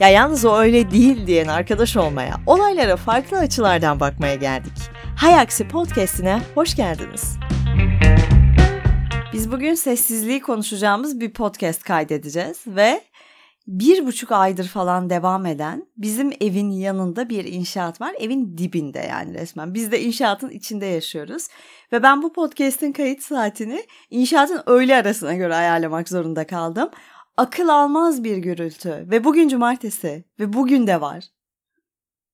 Ya yalnız o öyle değil diyen arkadaş olmaya, olaylara farklı açılardan bakmaya geldik. Hay Aksi Podcast'ine hoş geldiniz. Biz bugün sessizliği konuşacağımız bir podcast kaydedeceğiz ve bir buçuk aydır falan devam eden bizim evin yanında bir inşaat var. Evin dibinde yani resmen. Biz de inşaatın içinde yaşıyoruz. Ve ben bu podcast'in kayıt saatini inşaatın öğle arasına göre ayarlamak zorunda kaldım. Akıl almaz bir gürültü ve bugün cumartesi ve bugün de var.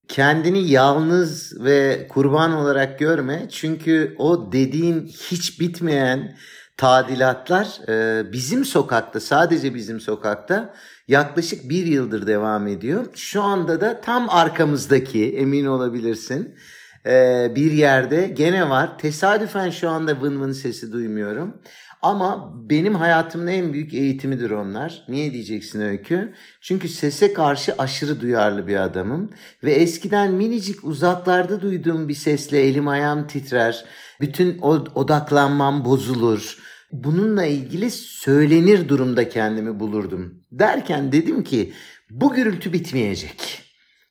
Kendini yalnız ve kurban olarak görme. Çünkü o dediğin hiç bitmeyen tadilatlar e, bizim sokakta sadece bizim sokakta yaklaşık bir yıldır devam ediyor. Şu anda da tam arkamızdaki emin olabilirsin e, bir yerde gene var. Tesadüfen şu anda vın vın sesi duymuyorum. Ama benim hayatımın en büyük eğitimidir onlar. Niye diyeceksin Öykü? Çünkü sese karşı aşırı duyarlı bir adamım. Ve eskiden minicik uzaklarda duyduğum bir sesle elim ayağım titrer. Bütün odaklanmam bozulur. Bununla ilgili söylenir durumda kendimi bulurdum. Derken dedim ki bu gürültü bitmeyecek.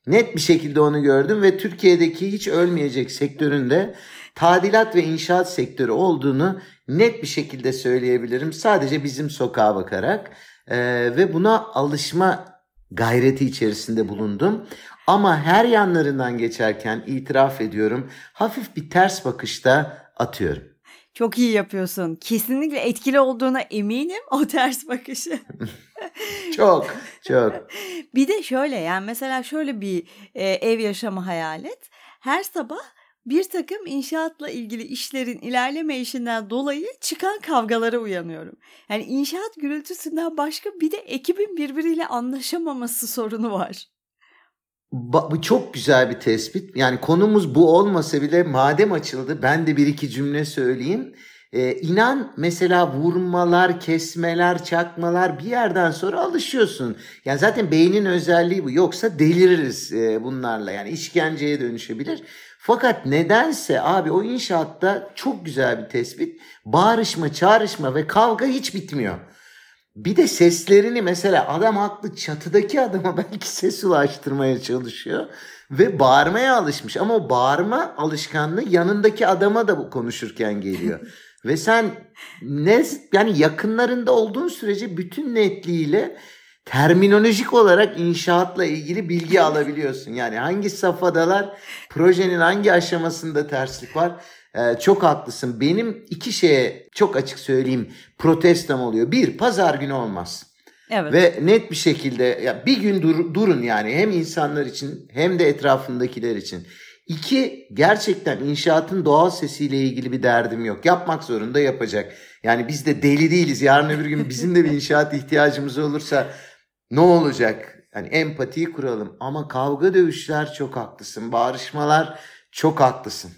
Net bir şekilde onu gördüm ve Türkiye'deki hiç ölmeyecek sektöründe tadilat ve inşaat sektörü olduğunu net bir şekilde söyleyebilirim. Sadece bizim sokağa bakarak e, ve buna alışma gayreti içerisinde bulundum. Ama her yanlarından geçerken itiraf ediyorum hafif bir ters bakışta atıyorum. Çok iyi yapıyorsun. Kesinlikle etkili olduğuna eminim o ters bakışı. çok, çok. Bir de şöyle yani mesela şöyle bir e, ev yaşamı hayal et. Her sabah bir takım inşaatla ilgili işlerin ilerleme işinden dolayı çıkan kavgalara uyanıyorum. Yani inşaat gürültüsünden başka bir de ekibin birbiriyle anlaşamaması sorunu var. Bu çok güzel bir tespit. Yani konumuz bu olmasa bile madem açıldı ben de bir iki cümle söyleyeyim. Ee, inan mesela vurmalar, kesmeler, çakmalar bir yerden sonra alışıyorsun. Yani zaten beynin özelliği bu. Yoksa deliririz e, bunlarla. Yani işkenceye dönüşebilir. Fakat nedense abi o inşaatta çok güzel bir tespit. Bağırışma, çağrışma ve kavga hiç bitmiyor. Bir de seslerini mesela adam haklı çatıdaki adama belki ses ulaştırmaya çalışıyor ve bağırmaya alışmış ama o bağırma alışkanlığı yanındaki adama da bu konuşurken geliyor. ve sen ne yani yakınlarında olduğun sürece bütün netliğiyle terminolojik olarak inşaatla ilgili bilgi alabiliyorsun. Yani hangi safhadalar, projenin hangi aşamasında terslik var. Ee, çok haklısın. Benim iki şeye çok açık söyleyeyim protestam oluyor. Bir, pazar günü olmaz. Evet. Ve net bir şekilde ya bir gün dur, durun yani hem insanlar için hem de etrafındakiler için. İki, gerçekten inşaatın doğal sesiyle ilgili bir derdim yok. Yapmak zorunda yapacak. Yani biz de deli değiliz. Yarın öbür gün bizim de bir inşaat ihtiyacımız olursa ne olacak? Yani empatiyi kuralım ama kavga dövüşler çok haklısın. Bağırışmalar çok haklısın.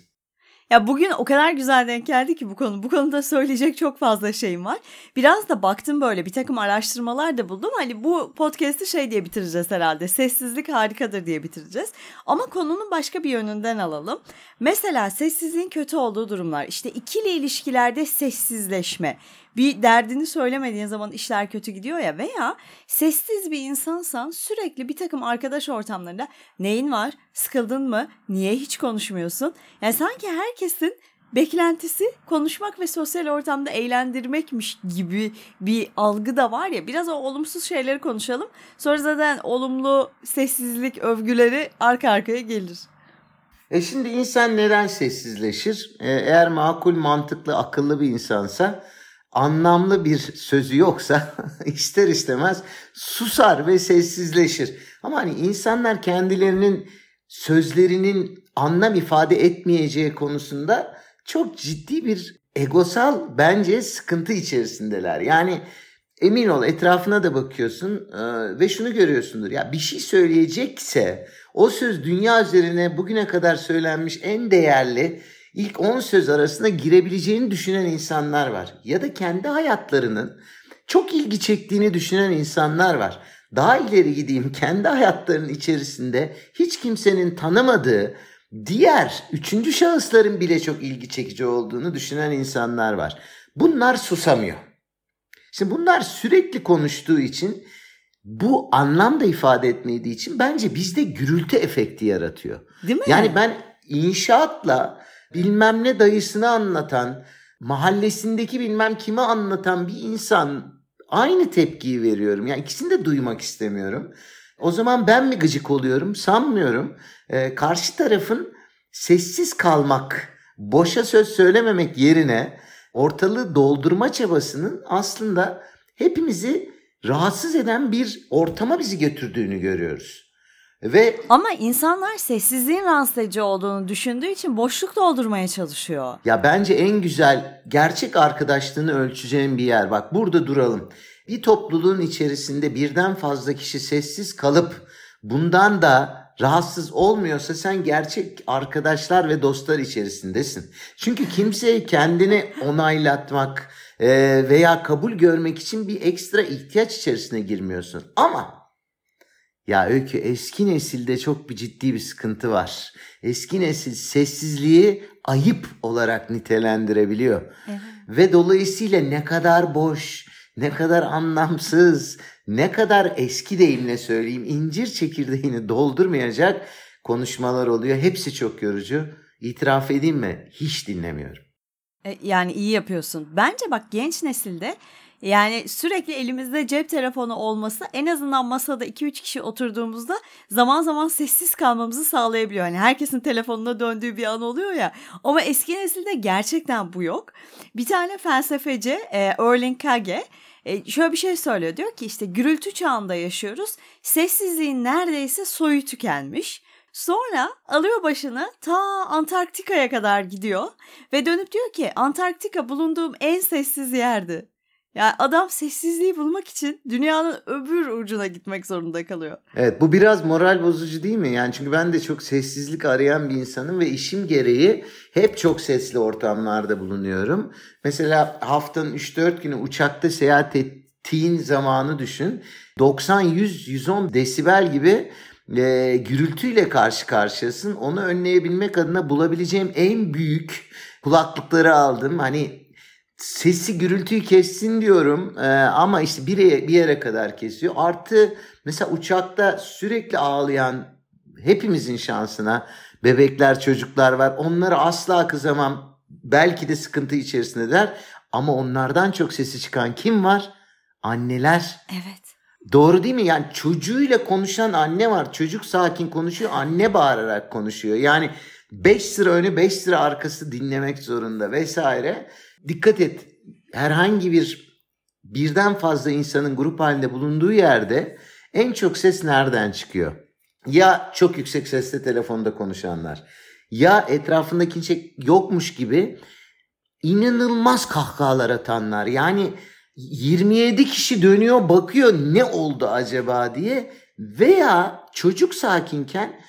Ya bugün o kadar güzel denk geldi ki bu konu. Bu konuda söyleyecek çok fazla şeyim var. Biraz da baktım böyle bir takım araştırmalar da buldum. Hani bu podcast'i şey diye bitireceğiz herhalde. Sessizlik harikadır diye bitireceğiz. Ama konunun başka bir yönünden alalım. Mesela sessizliğin kötü olduğu durumlar. İşte ikili ilişkilerde sessizleşme bir derdini söylemediğin zaman işler kötü gidiyor ya veya sessiz bir insansan sürekli bir takım arkadaş ortamlarında neyin var, sıkıldın mı, niye hiç konuşmuyorsun? Yani sanki herkesin beklentisi konuşmak ve sosyal ortamda eğlendirmekmiş gibi bir algı da var ya biraz o olumsuz şeyleri konuşalım. Sonra zaten olumlu sessizlik övgüleri arka arkaya gelir. E şimdi insan neden sessizleşir? E, eğer makul, mantıklı, akıllı bir insansa anlamlı bir sözü yoksa ister istemez susar ve sessizleşir. Ama hani insanlar kendilerinin sözlerinin anlam ifade etmeyeceği konusunda çok ciddi bir egosal bence sıkıntı içerisindeler. Yani emin ol etrafına da bakıyorsun ve şunu görüyorsundur. Ya bir şey söyleyecekse o söz dünya üzerine bugüne kadar söylenmiş en değerli ilk 10 söz arasında girebileceğini düşünen insanlar var. Ya da kendi hayatlarının çok ilgi çektiğini düşünen insanlar var. Daha ileri gideyim kendi hayatlarının içerisinde hiç kimsenin tanımadığı diğer üçüncü şahısların bile çok ilgi çekici olduğunu düşünen insanlar var. Bunlar susamıyor. Şimdi bunlar sürekli konuştuğu için bu anlam da ifade etmediği için bence bizde gürültü efekti yaratıyor. Değil mi? Yani ben inşaatla bilmem ne dayısını anlatan, mahallesindeki bilmem kimi anlatan bir insan aynı tepkiyi veriyorum. Yani ikisini de duymak istemiyorum. O zaman ben mi gıcık oluyorum? Sanmıyorum. Ee, karşı tarafın sessiz kalmak, boşa söz söylememek yerine ortalığı doldurma çabasının aslında hepimizi rahatsız eden bir ortama bizi götürdüğünü görüyoruz. Ve Ama insanlar sessizliğin rahatsız edici olduğunu düşündüğü için boşluk doldurmaya çalışıyor. ya bence en güzel gerçek arkadaşlığını ölçeceğim bir yer. Bak burada duralım. Bir topluluğun içerisinde birden fazla kişi sessiz kalıp bundan da rahatsız olmuyorsa sen gerçek arkadaşlar ve dostlar içerisindesin. Çünkü kimseye kendini onaylatmak e, veya kabul görmek için bir ekstra ihtiyaç içerisine girmiyorsun. Ama ya Öykü eski nesilde çok bir ciddi bir sıkıntı var. Eski nesil sessizliği ayıp olarak nitelendirebiliyor. Evet. Ve dolayısıyla ne kadar boş, ne kadar anlamsız, ne kadar eski deyimle söyleyeyim incir çekirdeğini doldurmayacak konuşmalar oluyor. Hepsi çok yorucu. İtiraf edeyim mi? Hiç dinlemiyorum. E, Yani iyi yapıyorsun. Bence bak genç nesilde yani sürekli elimizde cep telefonu olması en azından masada 2-3 kişi oturduğumuzda zaman zaman sessiz kalmamızı sağlayabiliyor. Hani herkesin telefonuna döndüğü bir an oluyor ya. Ama eski nesilde gerçekten bu yok. Bir tane felsefeci e, Erling Kage e, şöyle bir şey söylüyor. Diyor ki işte gürültü çağında yaşıyoruz. Sessizliğin neredeyse soyu tükenmiş. Sonra alıyor başını ta Antarktika'ya kadar gidiyor ve dönüp diyor ki Antarktika bulunduğum en sessiz yerdi. Yani adam sessizliği bulmak için dünyanın öbür ucuna gitmek zorunda kalıyor. Evet bu biraz moral bozucu değil mi? Yani çünkü ben de çok sessizlik arayan bir insanım ve işim gereği hep çok sesli ortamlarda bulunuyorum. Mesela haftanın 3-4 günü uçakta seyahat ettiğin zamanı düşün. 90, 100, 110 desibel gibi e, gürültüyle karşı karşıyasın. Onu önleyebilmek adına bulabileceğim en büyük kulaklıkları aldım. Hani sesi gürültüyü kessin diyorum Ee, ama işte bir yere, bir yere kadar kesiyor. Artı mesela uçakta sürekli ağlayan hepimizin şansına bebekler çocuklar var. Onlara asla kızamam. Belki de sıkıntı içerisindeler ama onlardan çok sesi çıkan kim var? Anneler. Evet. Doğru değil mi? Yani çocuğuyla konuşan anne var. Çocuk sakin konuşuyor, anne bağırarak konuşuyor. Yani 5 sıra önü 5 sıra arkası dinlemek zorunda vesaire. Dikkat et. Herhangi bir birden fazla insanın grup halinde bulunduğu yerde en çok ses nereden çıkıyor? Ya çok yüksek sesle telefonda konuşanlar ya etrafında kimse yokmuş gibi inanılmaz kahkahalar atanlar. Yani 27 kişi dönüyor bakıyor ne oldu acaba diye veya çocuk sakinken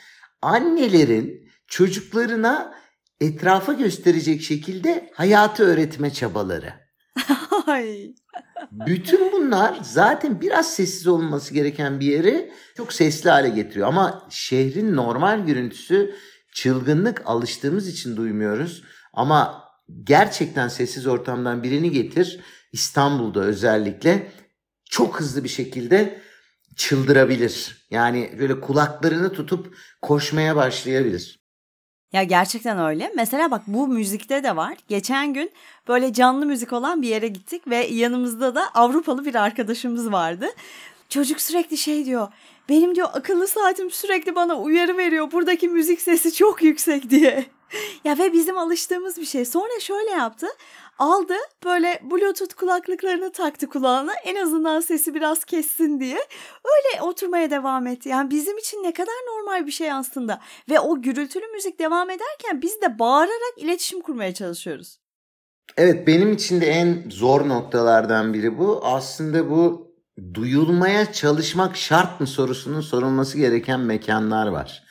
annelerin çocuklarına etrafa gösterecek şekilde hayatı öğretme çabaları. Ay. Bütün bunlar zaten biraz sessiz olması gereken bir yeri çok sesli hale getiriyor. Ama şehrin normal gürültüsü çılgınlık alıştığımız için duymuyoruz. Ama gerçekten sessiz ortamdan birini getir İstanbul'da özellikle çok hızlı bir şekilde çıldırabilir. Yani böyle kulaklarını tutup koşmaya başlayabilir. Ya gerçekten öyle. Mesela bak bu müzikte de var. Geçen gün böyle canlı müzik olan bir yere gittik ve yanımızda da Avrupalı bir arkadaşımız vardı. Çocuk sürekli şey diyor. Benim diyor akıllı saatim sürekli bana uyarı veriyor. Buradaki müzik sesi çok yüksek diye. ya ve bizim alıştığımız bir şey. Sonra şöyle yaptı. Aldı böyle bluetooth kulaklıklarını taktı kulağına. En azından sesi biraz kessin diye. Öyle oturmaya devam etti. Yani bizim için ne kadar normal bir şey aslında. Ve o gürültülü müzik devam ederken biz de bağırarak iletişim kurmaya çalışıyoruz. Evet benim için de en zor noktalardan biri bu. Aslında bu duyulmaya çalışmak şart mı sorusunun sorulması gereken mekanlar var.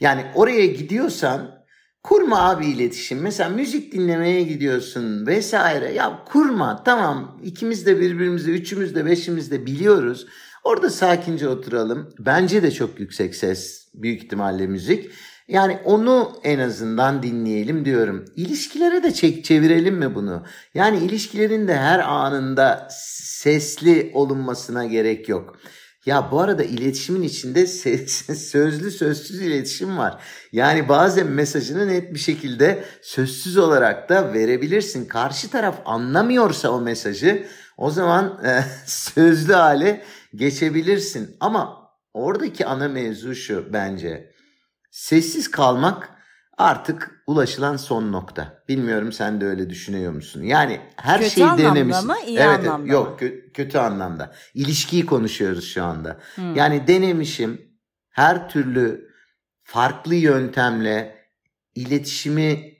Yani oraya gidiyorsan kurma abi iletişim. Mesela müzik dinlemeye gidiyorsun vesaire. Ya kurma tamam ikimiz de birbirimizi üçümüz de beşimiz de biliyoruz. Orada sakince oturalım. Bence de çok yüksek ses büyük ihtimalle müzik. Yani onu en azından dinleyelim diyorum. İlişkilere de çek çevirelim mi bunu? Yani ilişkilerin de her anında sesli olunmasına gerek yok. Ya bu arada iletişimin içinde sözlü sözsüz iletişim var. Yani bazen mesajını net bir şekilde sözsüz olarak da verebilirsin. Karşı taraf anlamıyorsa o mesajı o zaman e, sözlü hale geçebilirsin. Ama oradaki ana mevzu şu bence. Sessiz kalmak artık ulaşılan son nokta. Bilmiyorum sen de öyle düşünüyor musun? Yani her kötü şeyi denemişsin. Mı, iyi evet, anlamda yok kö- kötü anlamda. İlişkiyi konuşuyoruz şu anda. Hmm. Yani denemişim her türlü farklı yöntemle iletişimi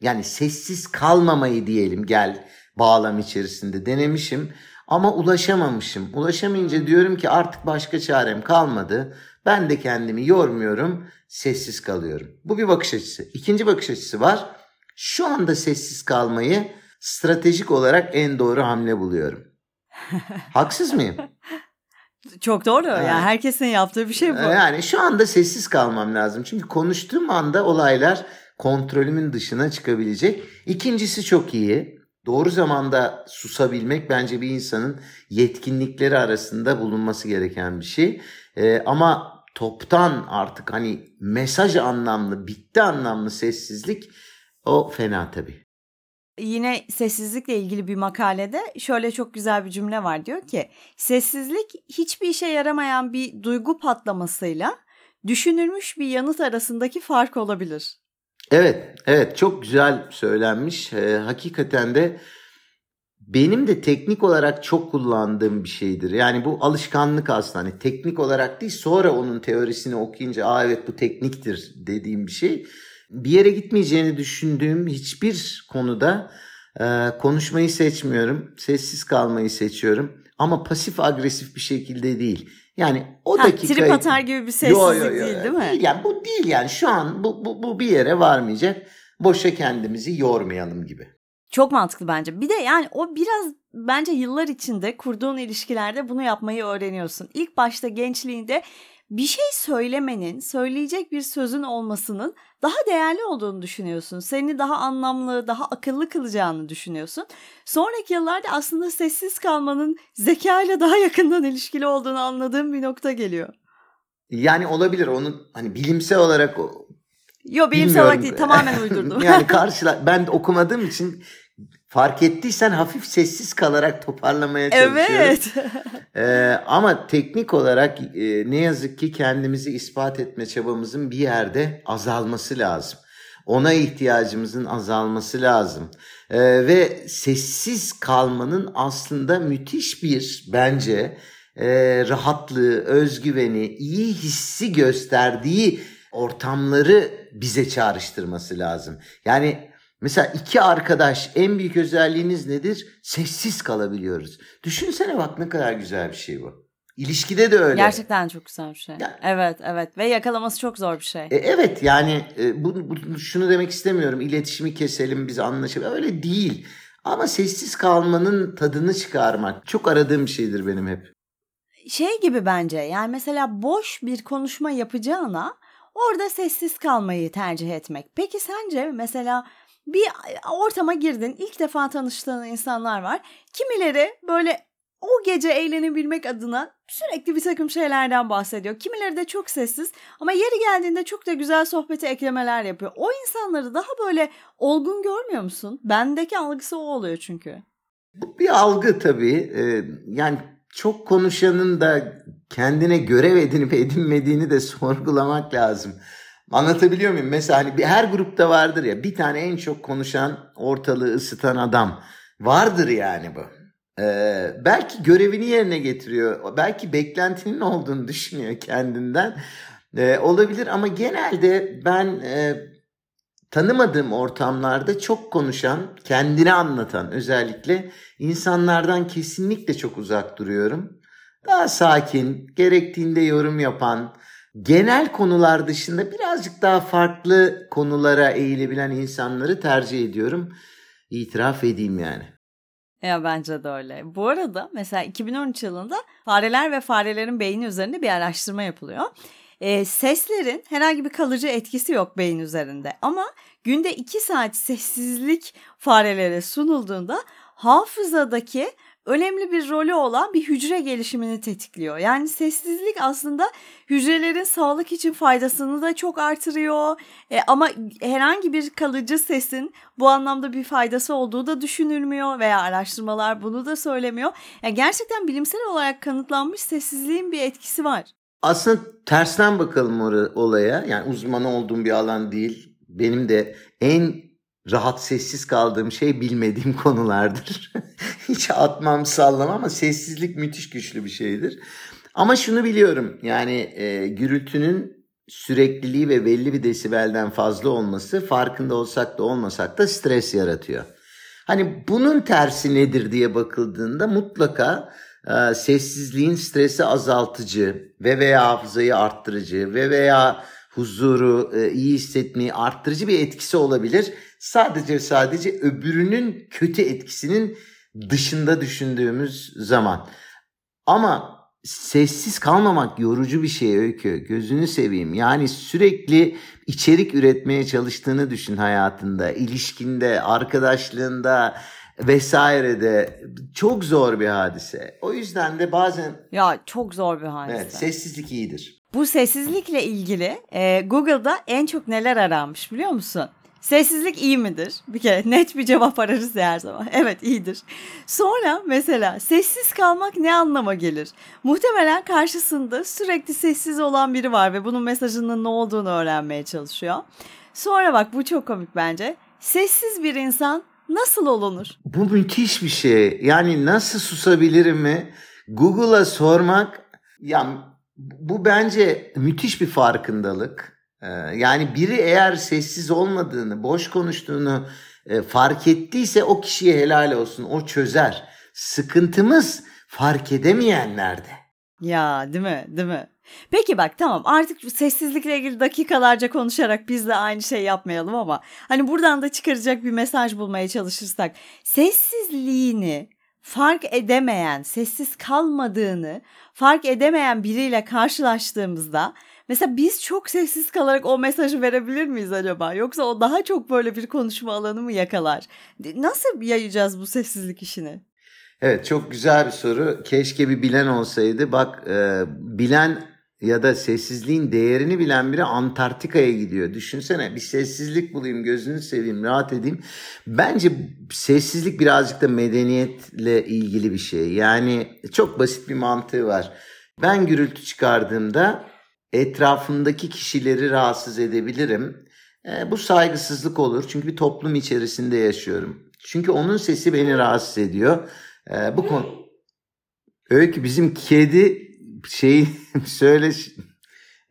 yani sessiz kalmamayı diyelim gel bağlam içerisinde denemişim ama ulaşamamışım. Ulaşamayınca diyorum ki artık başka çarem kalmadı. Ben de kendimi yormuyorum, sessiz kalıyorum. Bu bir bakış açısı. İkinci bakış açısı var. Şu anda sessiz kalmayı stratejik olarak en doğru hamle buluyorum. Haksız mıyım? Çok doğru. Evet. Yani herkesin yaptığı bir şey bu. Yani şu anda sessiz kalmam lazım. Çünkü konuştuğum anda olaylar kontrolümün dışına çıkabilecek. İkincisi çok iyi. Doğru zamanda susabilmek bence bir insanın yetkinlikleri arasında bulunması gereken bir şey. Ee, ama toptan artık hani mesaj anlamlı, bitti anlamlı sessizlik o fena tabii. Yine sessizlikle ilgili bir makalede şöyle çok güzel bir cümle var. Diyor ki sessizlik hiçbir işe yaramayan bir duygu patlamasıyla düşünülmüş bir yanıt arasındaki fark olabilir. Evet, evet çok güzel söylenmiş. Ee, hakikaten de benim de teknik olarak çok kullandığım bir şeydir. Yani bu alışkanlık aslında. Hani teknik olarak değil sonra onun teorisini okuyunca aa evet bu tekniktir dediğim bir şey. Bir yere gitmeyeceğini düşündüğüm hiçbir konuda e, konuşmayı seçmiyorum. Sessiz kalmayı seçiyorum. Ama pasif agresif bir şekilde değil. Yani o ha, dakika... Trip atar gibi bir sessizlik yo, yo, yo, değil değil mi? Değil yani bu değil yani şu an bu, bu, bu bir yere varmayacak. Boşa kendimizi yormayalım gibi. Çok mantıklı bence. Bir de yani o biraz bence yıllar içinde kurduğun ilişkilerde bunu yapmayı öğreniyorsun. İlk başta gençliğinde bir şey söylemenin, söyleyecek bir sözün olmasının daha değerli olduğunu düşünüyorsun. Seni daha anlamlı, daha akıllı kılacağını düşünüyorsun. Sonraki yıllarda aslında sessiz kalmanın zeka ile daha yakından ilişkili olduğunu anladığım bir nokta geliyor. Yani olabilir onun hani bilimsel olarak Yo bilimsel olarak değil tamamen uydurdum. yani karşıla ben okumadığım için fark ettiysen hafif sessiz kalarak toparlamaya çalışıyorum. Evet. ee, ama teknik olarak e, ne yazık ki kendimizi ispat etme çabamızın bir yerde azalması lazım. Ona ihtiyacımızın azalması lazım. Ee, ve sessiz kalmanın aslında müthiş bir bence e, rahatlığı, özgüveni, iyi hissi gösterdiği ortamları bize çağrıştırması lazım. Yani mesela iki arkadaş en büyük özelliğiniz nedir? Sessiz kalabiliyoruz. Düşünsene bak ne kadar güzel bir şey bu. İlişkide de öyle. Gerçekten çok güzel bir şey. Ya, evet evet ve yakalaması çok zor bir şey. E, evet yani e, bu, bu şunu demek istemiyorum. İletişimi keselim biz anlaşalım. Öyle değil. Ama sessiz kalmanın tadını çıkarmak çok aradığım bir şeydir benim hep. Şey gibi bence yani mesela boş bir konuşma yapacağına Orada sessiz kalmayı tercih etmek. Peki sence mesela bir ortama girdin, ilk defa tanıştığın insanlar var. Kimileri böyle o gece eğlenebilmek adına sürekli bir takım şeylerden bahsediyor. Kimileri de çok sessiz ama yeri geldiğinde çok da güzel sohbeti eklemeler yapıyor. O insanları daha böyle olgun görmüyor musun? Bendeki algısı o oluyor çünkü. Bu bir algı tabii. Ee, yani çok konuşanın da kendine görev edinip edinmediğini de sorgulamak lazım. Anlatabiliyor muyum? Mesela hani bir, her grupta vardır ya bir tane en çok konuşan ortalığı ısıtan adam. Vardır yani bu. Ee, belki görevini yerine getiriyor. Belki beklentinin olduğunu düşünüyor kendinden. Ee, olabilir ama genelde ben e, tanımadığım ortamlarda çok konuşan, kendini anlatan özellikle insanlardan kesinlikle çok uzak duruyorum. Daha sakin, gerektiğinde yorum yapan, genel konular dışında birazcık daha farklı konulara eğilebilen insanları tercih ediyorum. İtiraf edeyim yani. Ya bence de öyle. Bu arada mesela 2013 yılında fareler ve farelerin beyni üzerinde bir araştırma yapılıyor. E, seslerin herhangi bir kalıcı etkisi yok beyin üzerinde ama günde 2 saat sessizlik farelere sunulduğunda hafızadaki önemli bir rolü olan bir hücre gelişimini tetikliyor. Yani sessizlik aslında hücrelerin sağlık için faydasını da çok artırıyor. E, ama herhangi bir kalıcı sesin bu anlamda bir faydası olduğu da düşünülmüyor veya araştırmalar bunu da söylemiyor. Yani gerçekten bilimsel olarak kanıtlanmış sessizliğin bir etkisi var. Aslında tersten bakalım olaya. Yani uzman olduğum bir alan değil. Benim de en rahat sessiz kaldığım şey bilmediğim konulardır. Hiç atmam sallamam ama sessizlik müthiş güçlü bir şeydir. Ama şunu biliyorum yani e, gürültünün sürekliliği ve belli bir desibelden fazla olması farkında olsak da olmasak da stres yaratıyor. Hani bunun tersi nedir diye bakıldığında mutlaka e, sessizliğin stresi azaltıcı ve veya hafızayı arttırıcı ve veya huzuru e, iyi hissetmeyi arttırıcı bir etkisi olabilir. Sadece sadece öbürünün kötü etkisinin dışında düşündüğümüz zaman. Ama sessiz kalmamak yorucu bir şey öykü. Gözünü seveyim. Yani sürekli içerik üretmeye çalıştığını düşün hayatında, ilişkinde, arkadaşlığında vesairede çok zor bir hadise. O yüzden de bazen ya çok zor bir hadise. Evet, sessizlik iyidir. Bu sessizlikle ilgili e, Google'da en çok neler aranmış biliyor musun? Sessizlik iyi midir? Bir kere net bir cevap ararız her zaman. Evet iyidir. Sonra mesela sessiz kalmak ne anlama gelir? Muhtemelen karşısında sürekli sessiz olan biri var ve bunun mesajının ne olduğunu öğrenmeye çalışıyor. Sonra bak bu çok komik bence. Sessiz bir insan nasıl olunur? Bu müthiş bir şey. Yani nasıl susabilirim mi? Google'a sormak ya bu bence müthiş bir farkındalık. Ee, yani biri eğer sessiz olmadığını, boş konuştuğunu e, fark ettiyse o kişiye helal olsun. O çözer. Sıkıntımız fark edemeyenlerde. Ya değil mi? Değil mi? Peki bak tamam artık sessizlikle ilgili dakikalarca konuşarak biz de aynı şey yapmayalım ama hani buradan da çıkaracak bir mesaj bulmaya çalışırsak sessizliğini fark edemeyen, sessiz kalmadığını fark edemeyen biriyle karşılaştığımızda Mesela biz çok sessiz kalarak o mesajı verebilir miyiz acaba? Yoksa o daha çok böyle bir konuşma alanı mı yakalar? Nasıl yayacağız bu sessizlik işini? Evet çok güzel bir soru. Keşke bir bilen olsaydı. Bak e, bilen ya da sessizliğin değerini bilen biri Antarktika'ya gidiyor. Düşünsene bir sessizlik bulayım, gözünü seveyim, rahat edeyim. Bence sessizlik birazcık da medeniyetle ilgili bir şey. Yani çok basit bir mantığı var. Ben gürültü çıkardığımda etrafımdaki kişileri rahatsız edebilirim. E, bu saygısızlık olur çünkü bir toplum içerisinde yaşıyorum. Çünkü onun sesi beni rahatsız ediyor. E, bu konu Öykü bizim kedi şey söyle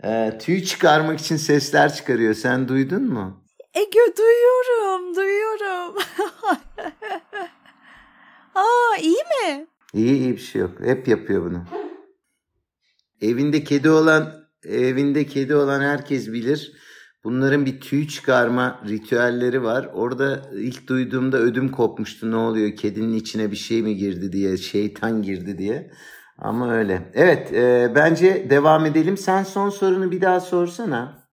e, tüy çıkarmak için sesler çıkarıyor. Sen duydun mu? Ege duyuyorum, duyuyorum. Aa iyi mi? İyi iyi bir şey yok. Hep yapıyor bunu. Evinde kedi olan evinde kedi olan herkes bilir. Bunların bir tüy çıkarma ritüelleri var. Orada ilk duyduğumda ödüm kopmuştu. Ne oluyor? Kedinin içine bir şey mi girdi diye, şeytan girdi diye. Ama öyle. Evet, e, bence devam edelim. Sen son sorunu bir daha sorsana.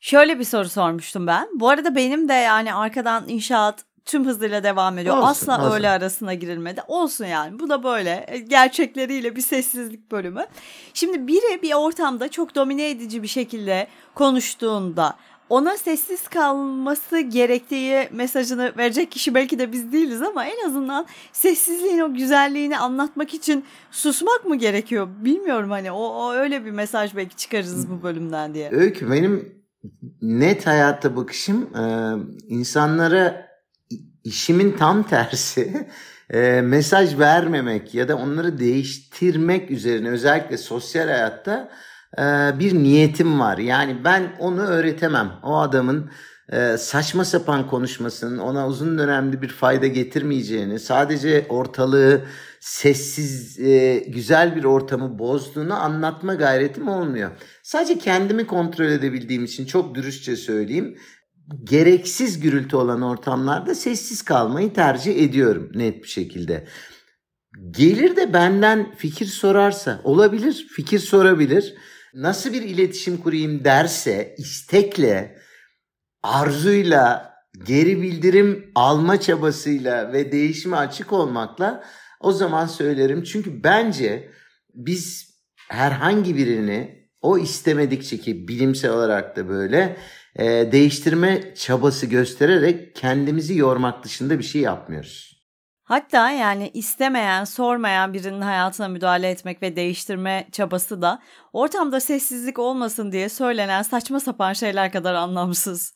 Şöyle bir soru sormuştum ben. Bu arada benim de yani arkadan inşaat tüm hızıyla devam ediyor. Olsun, Asla olsun. öğle arasına girilmedi. Olsun yani. Bu da böyle e, gerçekleriyle bir sessizlik bölümü. Şimdi biri bir ortamda çok domine edici bir şekilde konuştuğunda ona sessiz kalması gerektiği mesajını verecek kişi belki de biz değiliz ama en azından sessizliğin o güzelliğini anlatmak için susmak mı gerekiyor? Bilmiyorum hani o, o öyle bir mesaj belki çıkarırız bu bölümden diye. Öykü benim net hayatta bakışım insanlara işimin tam tersi e, mesaj vermemek ya da onları değiştirmek üzerine özellikle sosyal hayatta e, bir niyetim var. Yani ben onu öğretemem. O adamın e, saçma sapan konuşmasının ona uzun dönemli bir fayda getirmeyeceğini, sadece ortalığı sessiz, e, güzel bir ortamı bozduğunu anlatma gayretim olmuyor. Sadece kendimi kontrol edebildiğim için çok dürüstçe söyleyeyim gereksiz gürültü olan ortamlarda sessiz kalmayı tercih ediyorum net bir şekilde. Gelir de benden fikir sorarsa olabilir, fikir sorabilir. Nasıl bir iletişim kurayım derse istekle, arzuyla, geri bildirim alma çabasıyla ve değişime açık olmakla o zaman söylerim. Çünkü bence biz herhangi birini o istemedikçe ki bilimsel olarak da böyle e, değiştirme çabası göstererek kendimizi yormak dışında bir şey yapmıyoruz. Hatta yani istemeyen, sormayan birinin hayatına müdahale etmek ve değiştirme çabası da ortamda sessizlik olmasın diye söylenen saçma sapan şeyler kadar anlamsız.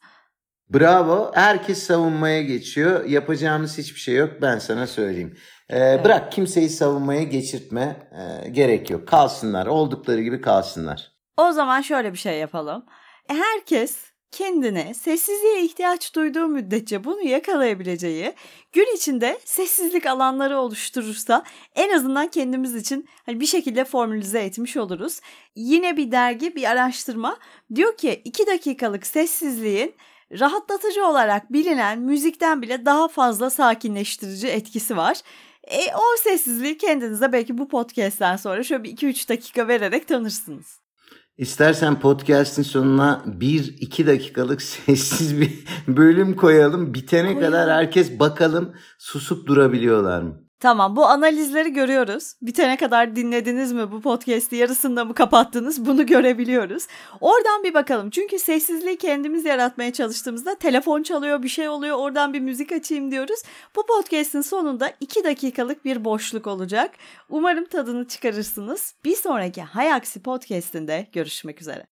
Bravo. Herkes savunmaya geçiyor. Yapacağımız hiçbir şey yok. Ben sana söyleyeyim. Ee, evet. Bırak kimseyi savunmaya geçirtme. Ee, gerek yok. Kalsınlar. Oldukları gibi kalsınlar. O zaman şöyle bir şey yapalım. Herkes kendine sessizliğe ihtiyaç duyduğu müddetçe bunu yakalayabileceği gün içinde sessizlik alanları oluşturursa en azından kendimiz için hani bir şekilde formülize etmiş oluruz. Yine bir dergi bir araştırma diyor ki 2 dakikalık sessizliğin rahatlatıcı olarak bilinen müzikten bile daha fazla sakinleştirici etkisi var. E, o sessizliği kendinize belki bu podcast'ten sonra şöyle bir 2-3 dakika vererek tanırsınız. İstersen podcast'in sonuna bir iki dakikalık sessiz bir bölüm koyalım. Bitene Koyalım. kadar herkes bakalım susup durabiliyorlar mı? Tamam bu analizleri görüyoruz. Bitene kadar dinlediniz mi bu podcast'i yarısında mı kapattınız bunu görebiliyoruz. Oradan bir bakalım. Çünkü sessizliği kendimiz yaratmaya çalıştığımızda telefon çalıyor bir şey oluyor oradan bir müzik açayım diyoruz. Bu podcast'in sonunda 2 dakikalık bir boşluk olacak. Umarım tadını çıkarırsınız. Bir sonraki Hayaksi podcast'inde görüşmek üzere.